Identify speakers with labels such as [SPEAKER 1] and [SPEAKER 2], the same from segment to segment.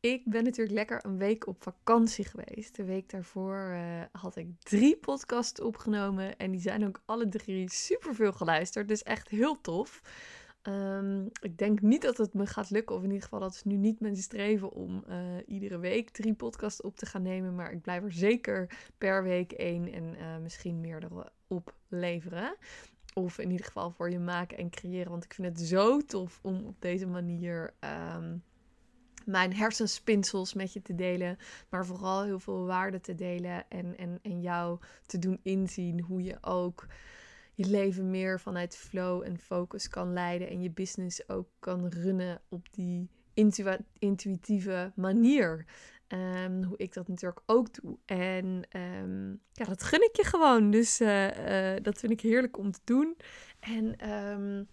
[SPEAKER 1] ik ben natuurlijk lekker een week op vakantie geweest. De week daarvoor uh, had ik drie podcasts opgenomen. En die zijn ook alle drie super veel geluisterd. Dus echt heel tof. Um, ik denk niet dat het me gaat lukken. Of in ieder geval, dat is nu niet mijn streven om uh, iedere week drie podcasts op te gaan nemen. Maar ik blijf er zeker per week één en uh, misschien meerdere opleveren. Of in ieder geval voor je maken en creëren. Want ik vind het zo tof om op deze manier. Um, mijn hersenspinsels met je te delen, maar vooral heel veel waarde te delen en, en, en jou te doen inzien hoe je ook je leven meer vanuit flow en focus kan leiden en je business ook kan runnen op die intu intuïtieve manier. Um, hoe ik dat natuurlijk ook doe. En um, ja, dat gun ik je gewoon. Dus uh, uh, dat vind ik heerlijk om te doen. En um,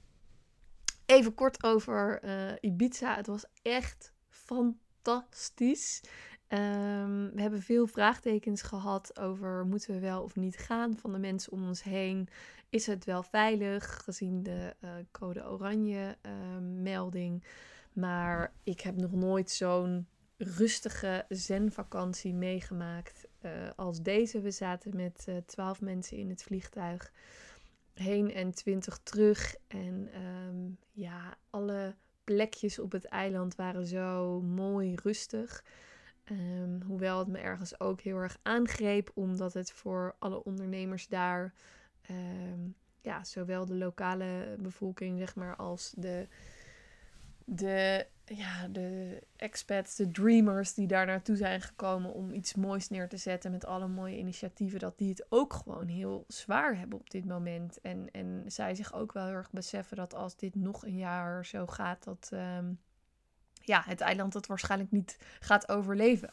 [SPEAKER 1] even kort over uh, Ibiza. Het was echt fantastisch. Um, we hebben veel vraagtekens gehad over moeten we wel of niet gaan van de mensen om ons heen. Is het wel veilig gezien de uh, code oranje uh, melding? Maar ik heb nog nooit zo'n rustige zenvakantie meegemaakt uh, als deze. We zaten met twaalf mensen in het vliegtuig heen en twintig terug. En um, ja, alle plekjes op het eiland waren zo mooi rustig. Um, hoewel het me ergens ook heel erg aangreep, omdat het voor alle ondernemers daar, um, ja, zowel de lokale bevolking, zeg maar, als de, de, ja, de expats, de dreamers die daar naartoe zijn gekomen om iets moois neer te zetten met alle mooie initiatieven, dat die het ook gewoon heel zwaar hebben op dit moment. En, en zij zich ook wel heel erg beseffen dat als dit nog een jaar zo gaat, dat. Um, ja, het eiland dat waarschijnlijk niet gaat overleven.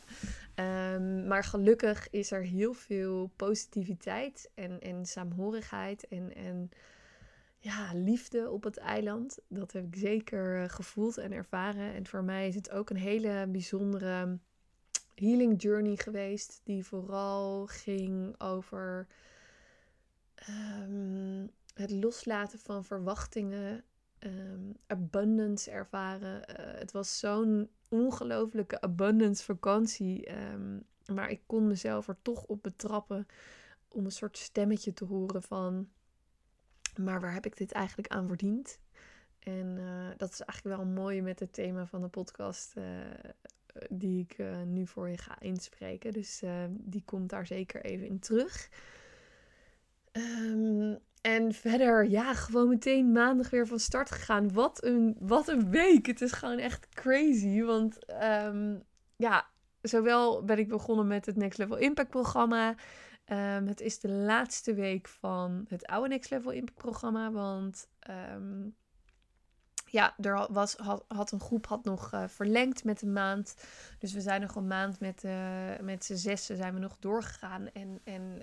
[SPEAKER 1] Um, maar gelukkig is er heel veel positiviteit en, en saamhorigheid en, en ja, liefde op het eiland. Dat heb ik zeker gevoeld en ervaren. En voor mij is het ook een hele bijzondere healing journey geweest. Die vooral ging over um, het loslaten van verwachtingen um, abundance ervaren. Uh, het was zo'n ongelofelijke abundance vakantie. Um, maar ik kon mezelf er toch op betrappen om een soort stemmetje te horen van... Maar waar heb ik dit eigenlijk aan verdiend? En uh, dat is eigenlijk wel een mooie met het thema van de podcast uh, die ik uh, nu voor je ga inspreken. Dus die komt daar zeker even in terug. Um, en verder, ja, gewoon meteen maandag weer van start gegaan. Wat een, wat een week. Het is gewoon echt crazy. Want um, ja, zowel ben ik begonnen met het Next Level Impact programma. Um, het is de laatste week van het oude Next Level Impact programma. Want um, ja, er was, had, een groep had nog uh, verlengd met een maand. Dus we zijn nog een maand met, uh, met z'n zessen zijn we nog doorgegaan. En, en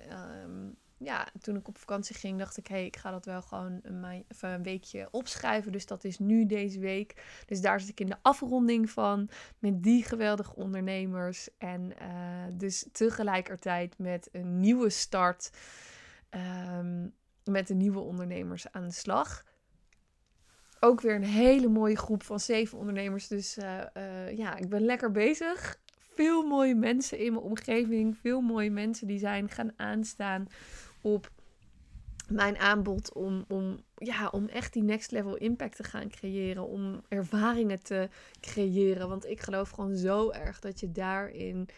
[SPEAKER 1] ja, toen ik op vakantie ging, dacht ik, hé, hey, ik ga dat wel gewoon een, een weekje opschrijven. Dus dat is nu deze week. Dus daar zit ik in de afronding van met die geweldige ondernemers. En uh, dus tegelijkertijd met een nieuwe start um, met de nieuwe ondernemers aan de slag. Ook weer een hele mooie groep van zeven ondernemers. Dus uh, uh, ja, ik ben lekker bezig. Veel mooie mensen in mijn omgeving. Veel mooie mensen die zijn gaan aanstaan op mijn aanbod om, om, ja, om echt die next level impact te gaan creëren. Om ervaringen te creëren. Want ik geloof gewoon zo erg dat je daarin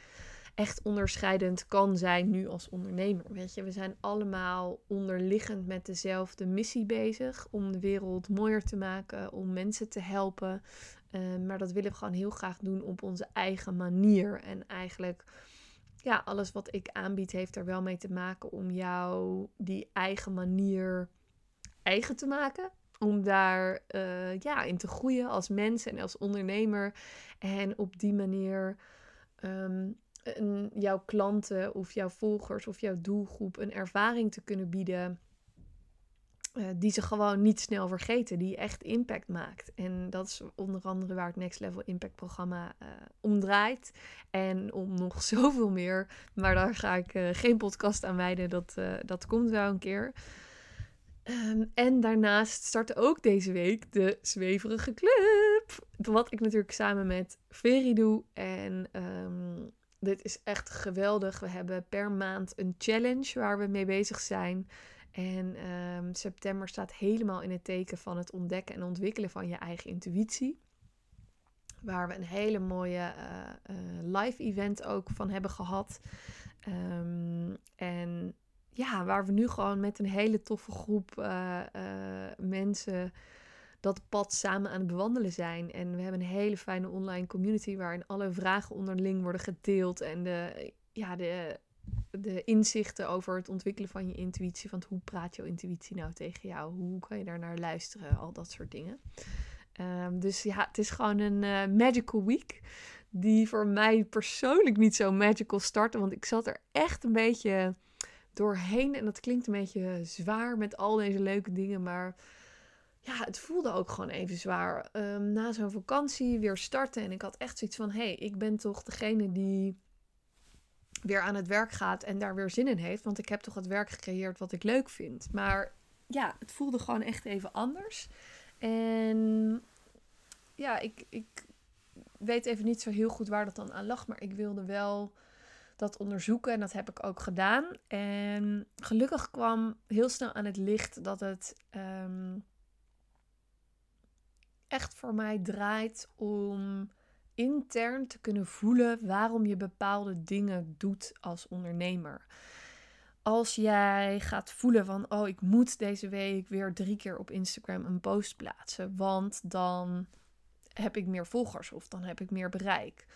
[SPEAKER 1] echt onderscheidend kan zijn nu als ondernemer. Weet je, we zijn allemaal onderliggend met dezelfde missie bezig. Om de wereld mooier te maken, om mensen te helpen. Uh, maar dat willen we gewoon heel graag doen op onze eigen manier. En eigenlijk ja, alles wat ik aanbied heeft er wel mee te maken om jou die eigen manier eigen te maken. Om daar uh, ja, in te groeien als mens en als ondernemer. En op die manier um, jouw klanten of jouw volgers of jouw doelgroep een ervaring te kunnen bieden uh, die ze gewoon niet snel vergeten, die echt impact maakt. En dat is onder andere waar het Next Level Impact programma uh, om draait. En om nog zoveel meer. Maar daar ga ik uh, geen podcast aan wijden. Dat, dat komt wel een keer. Um, en daarnaast startte ook deze week de Zweverige Club. Wat ik natuurlijk samen met Veri doe. En um, dit is echt geweldig. We hebben per maand een challenge waar we mee bezig zijn. En um, september staat helemaal in het teken van het ontdekken en ontwikkelen van je eigen intuïtie. Waar we een hele mooie uh, uh, live event ook van hebben gehad. Um, en ja, waar we nu gewoon met een hele toffe groep uh, mensen dat pad samen aan het bewandelen zijn. En we hebben een hele fijne online community waarin alle vragen onderling worden gedeeld. En de, ja, de de inzichten over het ontwikkelen van je intuïtie. Van hoe praat jouw intuïtie nou tegen jou? Hoe kan je daar naar luisteren? Al dat soort dingen. Ehm, dus ja, het is gewoon een uh, magical week. Die voor mij persoonlijk niet zo magical startte. Want ik zat er echt een beetje doorheen. En dat klinkt een beetje zwaar met al deze leuke dingen. Maar ja, het voelde ook gewoon even zwaar. Um, na zo'n vakantie weer starten. En ik had echt zoiets van: hé, hey, ik ben toch degene die weer aan het werk gaat en daar weer zin in heeft. Want ik heb toch het werk gecreëerd wat ik leuk vind. Maar ja, het voelde gewoon echt even anders. En ja, ik, ik weet even niet zo heel goed waar dat dan aan lag. Maar ik wilde wel dat onderzoeken en dat heb ik ook gedaan. En gelukkig kwam heel snel aan het licht dat het ehm, echt voor mij draait om intern te kunnen voelen waarom je bepaalde dingen doet als ondernemer. Als jij gaat voelen van, oh, ik moet deze week weer drie keer op Instagram een post plaatsen, want dan heb ik meer volgers of dan heb ik meer bereik.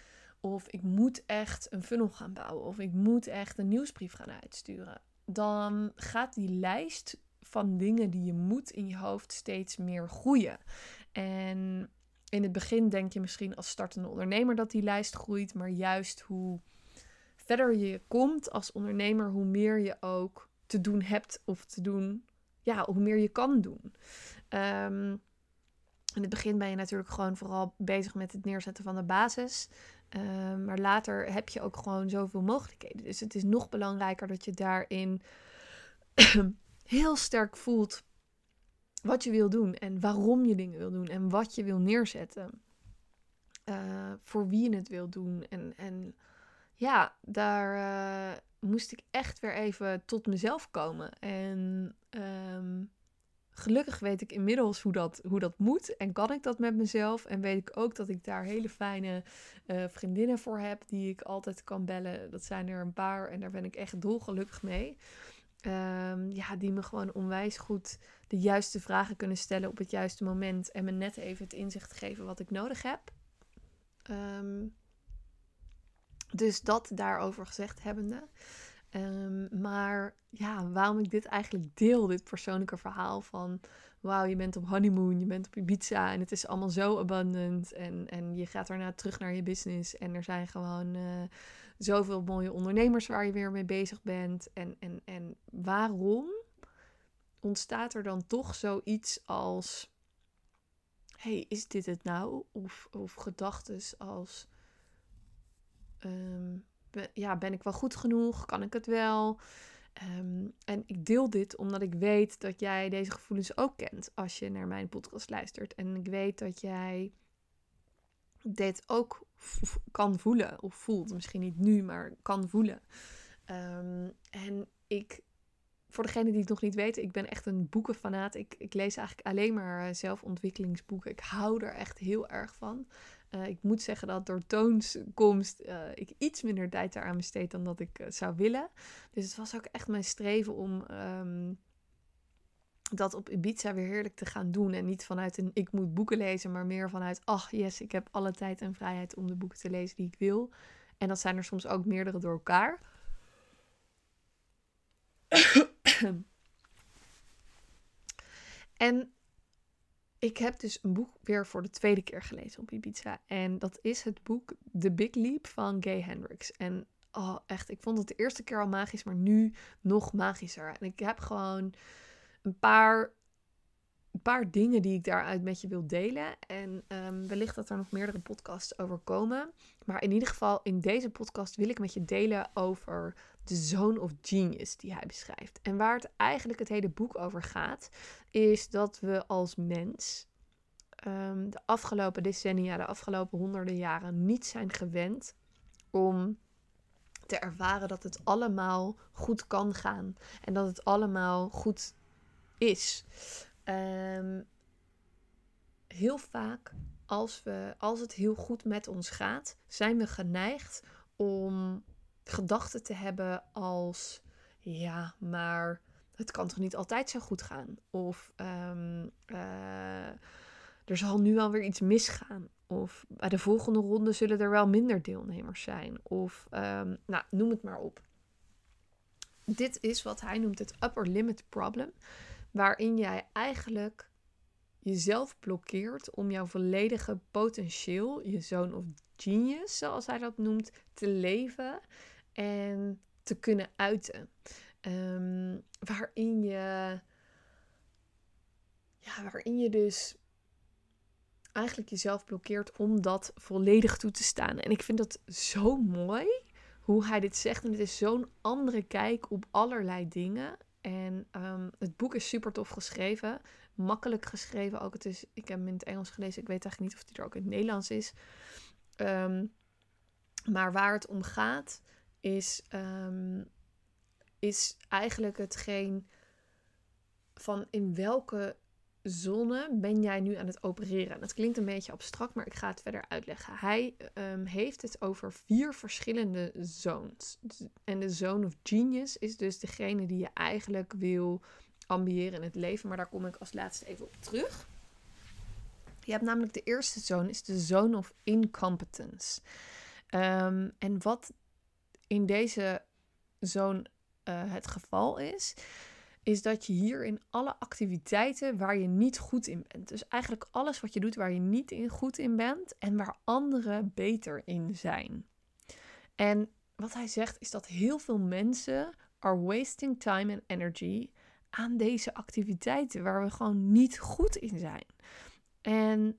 [SPEAKER 1] Of ik moet echt een funnel gaan bouwen of ik moet echt een nieuwsbrief gaan uitsturen. Dan gaat die lijst van dingen die je moet in je hoofd steeds meer groeien. En in het begin denk je misschien als startende ondernemer dat die lijst groeit, maar juist hoe verder je komt als ondernemer, hoe meer je ook te doen hebt of te doen, ja, hoe meer je kan doen. Um, in het begin ben je natuurlijk gewoon vooral bezig met het neerzetten van de basis. Um, maar later heb je ook gewoon zoveel mogelijkheden. Dus het is nog belangrijker dat je daarin heel sterk voelt wat je wil doen en waarom je dingen wil doen en wat je wil neerzetten. Uh, voor wie je het wil doen. En, en ja, daar uh, moest ik echt weer even tot mezelf komen. En um, gelukkig weet ik inmiddels hoe dat, hoe dat moet en kan ik dat met mezelf. En weet ik ook dat ik daar hele fijne uh, vriendinnen voor heb die ik altijd kan bellen. Dat zijn er een paar en daar ben ik echt dolgelukkig mee. Um, ja, die me gewoon onwijs goed de juiste vragen kunnen stellen op het juiste moment. En me net even het inzicht geven wat ik nodig heb. Um, dus dat daarover gezegd hebbende. Um, maar ja, waarom ik dit eigenlijk deel, dit persoonlijke verhaal van... Wauw, je bent op honeymoon, je bent op Ibiza en het is allemaal zo abundant. En, en je gaat daarna terug naar je business en er zijn gewoon... Uh, zoveel mooie ondernemers waar je weer mee bezig bent. En, en, en waarom ontstaat er dan toch zoiets als: hey, is dit het nou? Of, of gedachten als: um, ja, ben ik wel goed genoeg? Kan ik het wel? Um, en ik deel dit omdat ik weet dat jij deze gevoelens ook kent als je naar mijn podcast luistert. En ik weet dat jij dit ook kan voelen of voelt. Misschien niet nu, maar kan voelen. Um, en ik, voor degene die het nog niet weten, ik ben echt een boekenfanaat. Ik, ik lees eigenlijk alleen maar zelfontwikkelingsboeken. Ik hou er echt heel erg van. Uh, ik moet zeggen dat door toonskomst uh, ik iets minder tijd daaraan besteed dan dat ik zou willen. Dus het was ook echt mijn streven om um, dat op Ibiza weer heerlijk te gaan doen. En niet vanuit een ik moet boeken lezen, maar meer vanuit ach yes, ik heb alle tijd en vrijheid om de boeken te lezen die ik wil. En dat zijn er soms ook meerdere door elkaar. en ik heb dus een boek weer voor de tweede keer gelezen op Ibiza. En dat is het boek The Big Leap van Gay Hendricks. En oh, echt, ik vond het de eerste keer al magisch, maar nu nog magischer. En ik heb gewoon een paar, paar dingen die ik daaruit met je wil delen. En um, wellicht dat er nog meerdere podcasts over komen. Maar in ieder geval, in deze podcast wil ik met je delen over de zone of genius die hij beschrijft. En waar het eigenlijk het hele boek over gaat, is dat we als mens um, de afgelopen decennia, de afgelopen honderden jaren niet zijn gewend om te ervaren dat het allemaal goed kan gaan en dat het allemaal goed is. Um, heel vaak, als, we, als het heel goed met ons gaat, zijn we geneigd om gedachten te hebben als: ja, maar het kan toch niet altijd zo goed gaan? Of um, uh, er zal nu alweer iets misgaan. Of bij de volgende ronde zullen er wel minder deelnemers zijn. Of um, nou, noem het maar op. Dit is wat hij noemt het upper limit problem. Waarin jij eigenlijk jezelf blokkeert om jouw volledige potentieel, je zoon of genius, zoals hij dat noemt, te leven en te kunnen uiten. Um, waarin je, ja, waarin je dus eigenlijk jezelf blokkeert om dat volledig toe te staan. En ik vind dat zo mooi hoe hij dit zegt. En het is zo'n andere kijk op allerlei dingen. En um, het boek is super tof geschreven. Makkelijk geschreven ook. Het is, ik heb hem in het Engels gelezen. Ik weet eigenlijk niet of die er ook in het Nederlands is. Um, maar waar het om gaat is, um, is eigenlijk hetgeen van in welke zonne ben jij nu aan het opereren? Dat klinkt een beetje abstract, maar ik ga het verder uitleggen. Hij um, heeft het over vier verschillende zones. En de zone of genius is dus degene die je eigenlijk wil ambiëren in het leven. Maar daar kom ik als laatste even op terug. Je hebt namelijk de eerste zone, is de zone of incompetence. Um, en wat in deze zone uh, het geval is, is dat je hier in alle activiteiten waar je niet goed in bent. Dus eigenlijk alles wat je doet waar je niet in goed in bent en waar anderen beter in zijn. En wat hij zegt is dat heel veel mensen are wasting time and energy aan deze activiteiten waar we gewoon niet goed in zijn. En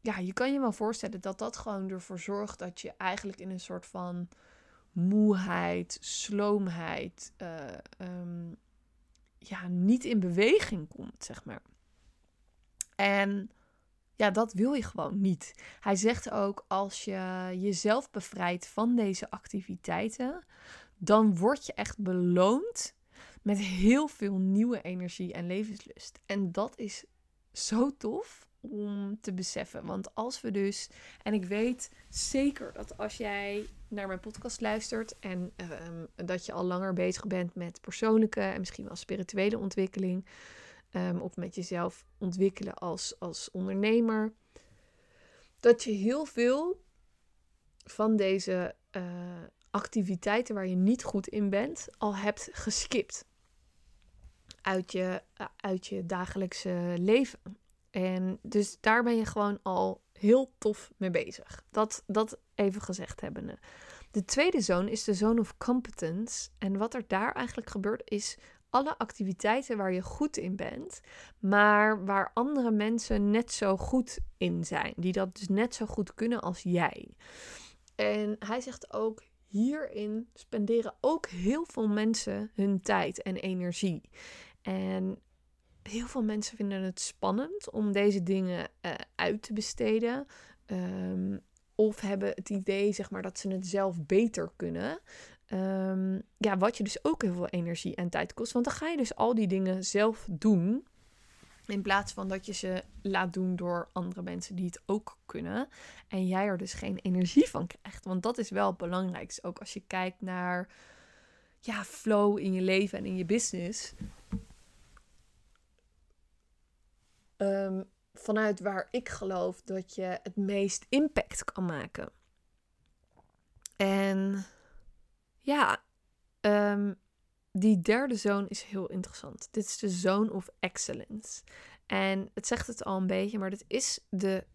[SPEAKER 1] ja, je kan je wel voorstellen dat dat gewoon ervoor zorgt dat je eigenlijk in een soort van moeheid, sloomheid, uh, um, ja, niet in beweging komt, zeg maar. En ja, dat wil je gewoon niet. Hij zegt ook, als je jezelf bevrijdt van deze activiteiten, dan word je echt beloond met heel veel nieuwe energie en levenslust. En dat is zo tof om te beseffen. Want als we dus, en ik weet zeker dat als jij naar mijn podcast luistert en ehm, dat je al langer bezig bent met persoonlijke en misschien wel spirituele ontwikkeling, um, of met jezelf ontwikkelen als, als ondernemer, dat je heel veel van deze uh, activiteiten waar je niet goed in bent, al hebt geskipt uit je, uit je dagelijkse leven. En dus daar ben je gewoon al heel tof mee bezig. Dat, dat even gezegd hebbende. De tweede zone is de zone of competence. En wat er daar eigenlijk gebeurt is alle activiteiten waar je goed in bent, maar waar andere mensen net zo goed in zijn. Die dat dus net zo goed kunnen als jij. En hij zegt ook, hierin spenderen ook heel veel mensen hun tijd en energie. En heel veel mensen vinden het spannend om deze dingen uh, uit te besteden. Um, of hebben het idee, zeg maar, dat ze het zelf beter kunnen. Um, ja, wat je dus ook heel veel energie en tijd kost. Want dan ga je dus al die dingen zelf doen. In plaats van dat je ze laat doen door andere mensen die het ook kunnen. En jij er dus geen energie van krijgt. Want dat is wel het belangrijkste. Ook als je kijkt naar ja, flow in je leven en in je business. Um, vanuit waar ik geloof dat je het meest impact kan maken. En ja, um, die derde zone is heel interessant. Dit is de zone of excellence. En het zegt het al een beetje, maar dat is de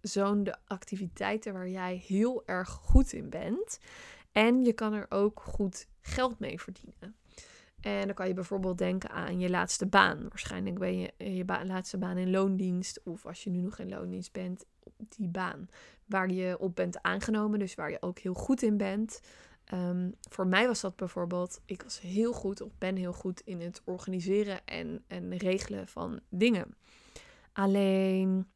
[SPEAKER 1] zo'n de activiteiten waar jij heel erg goed in bent. En je kan er ook goed geld mee verdienen. En dan kan je bijvoorbeeld denken aan je laatste baan. Waarschijnlijk ben je je laatste baan in loondienst. Of als je nu nog in loondienst bent, die baan waar je op bent aangenomen. Dus waar je ook heel goed in bent. Ehm, voor mij was dat bijvoorbeeld, ik was heel goed of ben heel goed in het organiseren en, en regelen van dingen. Alleen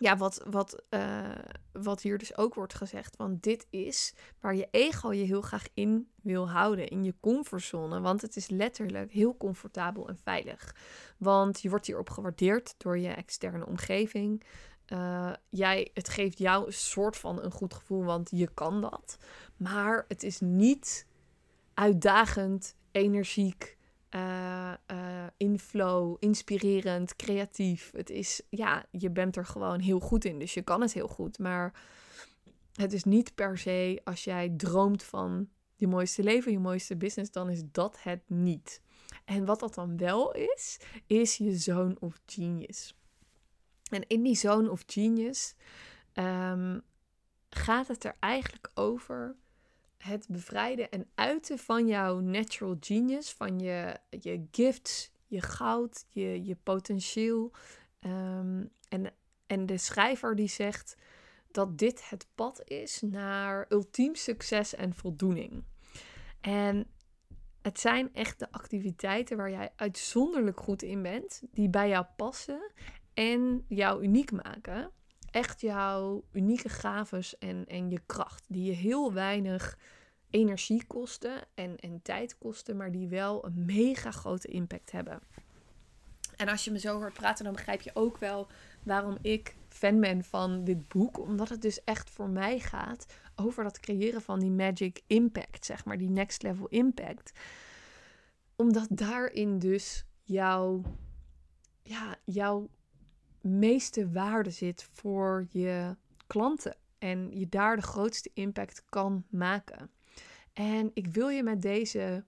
[SPEAKER 1] ja, wat, wat, uh, wat hier dus ook wordt gezegd, want dit is waar je ego je heel graag in wil houden, in je comfortzone. Want het is letterlijk heel comfortabel en veilig. Want je wordt hierop gewaardeerd door je externe omgeving. Uh, jij, het geeft jou een soort van een goed gevoel, want je kan dat. Maar het is niet uitdagend, energiek, uh, uh, inflow, inspirerend, creatief. Het is, ja, je bent er gewoon heel goed in, dus je kan het heel goed. Maar het is niet per se als jij droomt van je mooiste leven, je mooiste business, dan is dat het niet. En wat dat dan wel is, is je zone of genius. En in die zone of genius um, gaat het er eigenlijk over het bevrijden en uiten van jouw natural genius, van je, je gifts, je goud, je, je potentieel. Um, en, en de schrijver die zegt dat dit het pad is naar ultiem succes en voldoening. En het zijn echt de activiteiten waar jij uitzonderlijk goed in bent, die bij jou passen en jou uniek maken. Echt jouw unieke gaves en, en je kracht, die je heel weinig energie kosten en, en tijd kosten, maar die wel een mega grote impact hebben. En als je me zo hoort praten, dan begrijp je ook wel waarom ik fan ben van dit boek. Omdat het dus echt voor mij gaat over dat creëren van die magic impact, zeg maar, die next level impact. Omdat daarin dus jouw, ja, jouw meeste waarde zit voor je klanten. En je daar de grootste impact kan maken. En ik wil je met deze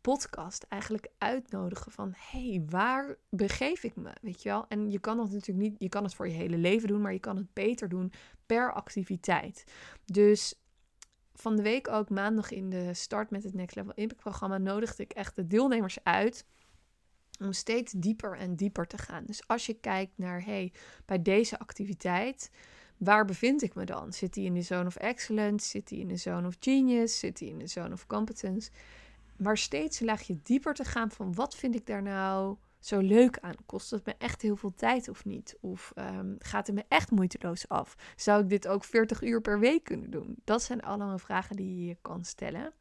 [SPEAKER 1] podcast eigenlijk uitnodigen van hey, waar begeef ik me? Weet je wel? En je kan dat natuurlijk niet, je kan het voor je hele leven doen, maar je kan het beter doen per activiteit. Dus van de week ook maandag in de start met het Next Level Impact programma nodigde ik echt de deelnemers uit om steeds dieper en dieper te gaan. Dus als je kijkt naar hey, bij deze activiteit waar bevind ik me dan? Zit hij in de zone of excellence? Zit hij in de zone of genius? Zit hij in de zone of competence? Maar steeds een laagje dieper te gaan van wat vind ik daar nou zo leuk aan? Kost het me echt heel veel tijd of niet? Of um, gaat het me echt moeiteloos af? Zou ik dit ook 40 uur per week kunnen doen? Dat zijn allemaal vragen die je kan stellen.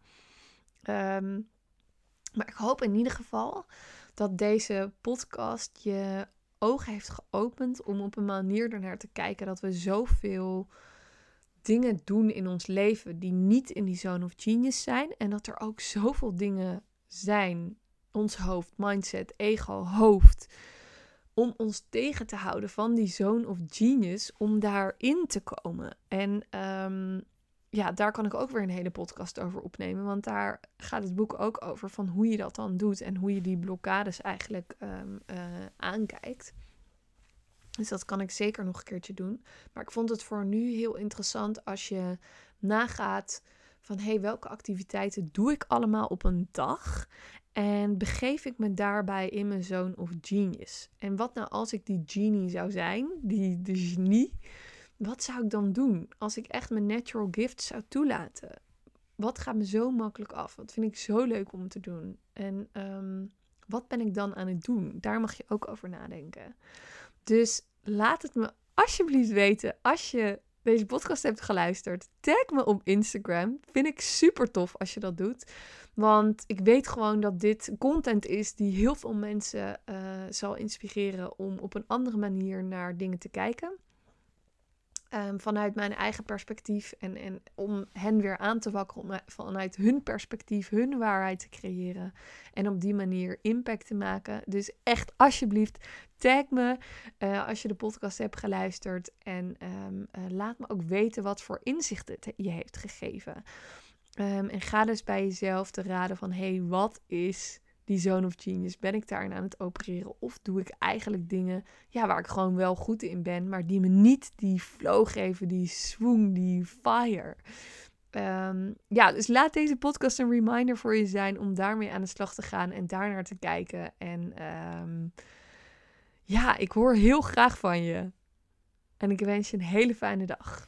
[SPEAKER 1] Um, maar ik hoop in ieder geval dat deze podcast je ogen heeft geopend om op een manier ernaar te kijken dat we zoveel dingen doen in ons leven die niet in die zone of genius zijn. En dat er ook zoveel dingen zijn, ons hoofd, mindset, ego, hoofd, om ons tegen te houden van die zone of genius, om daarin te komen. En um, ja, daar kan ik ook weer een hele podcast over opnemen. Want daar gaat het boek ook over van hoe je dat dan doet en hoe je die blokkades eigenlijk um, uh, aankijkt. Dus dat kan ik zeker nog een keertje doen. Maar ik vond het voor nu heel interessant als je nagaat van hé, hey, welke activiteiten doe ik allemaal op een dag? En begeef ik me daarbij in mijn zone of genius? En wat nou als ik die genie zou zijn, die de genie, wat zou ik dan doen als ik echt mijn natural gift zou toelaten? Wat gaat me zo makkelijk af? Wat vind ik zo leuk om te doen? En um, wat ben ik dan aan het doen? Daar mag je ook over nadenken. Dus laat het me alsjeblieft weten als je deze podcast hebt geluisterd. Tag me op Instagram. Vind ik super tof als je dat doet. Want ik weet gewoon dat dit content is die heel veel mensen uh, zal inspireren om op een andere manier naar dingen te kijken. Um, vanuit mijn eigen perspectief en, en om hen weer aan te wakkeren, vanuit hun perspectief, hun waarheid te creëren en op die manier impact te maken. Dus echt alsjeblieft, tag me uh, als je de podcast hebt geluisterd en um, uh, laat me ook weten wat voor inzichten het je heeft gegeven. Um, en ga dus bij jezelf te raden van, hey, wat is die zone of genius? Ben ik daarin aan het opereren? Of doe ik eigenlijk dingen ja, waar ik gewoon wel goed in ben, maar die me niet die flow geven, die swoon, die fire? Ehm, ja, dus laat deze podcast een reminder voor je zijn om daarmee aan de slag te gaan en daarnaar te kijken. En ehm, ja, ik hoor heel graag van je. En ik wens je een hele fijne dag.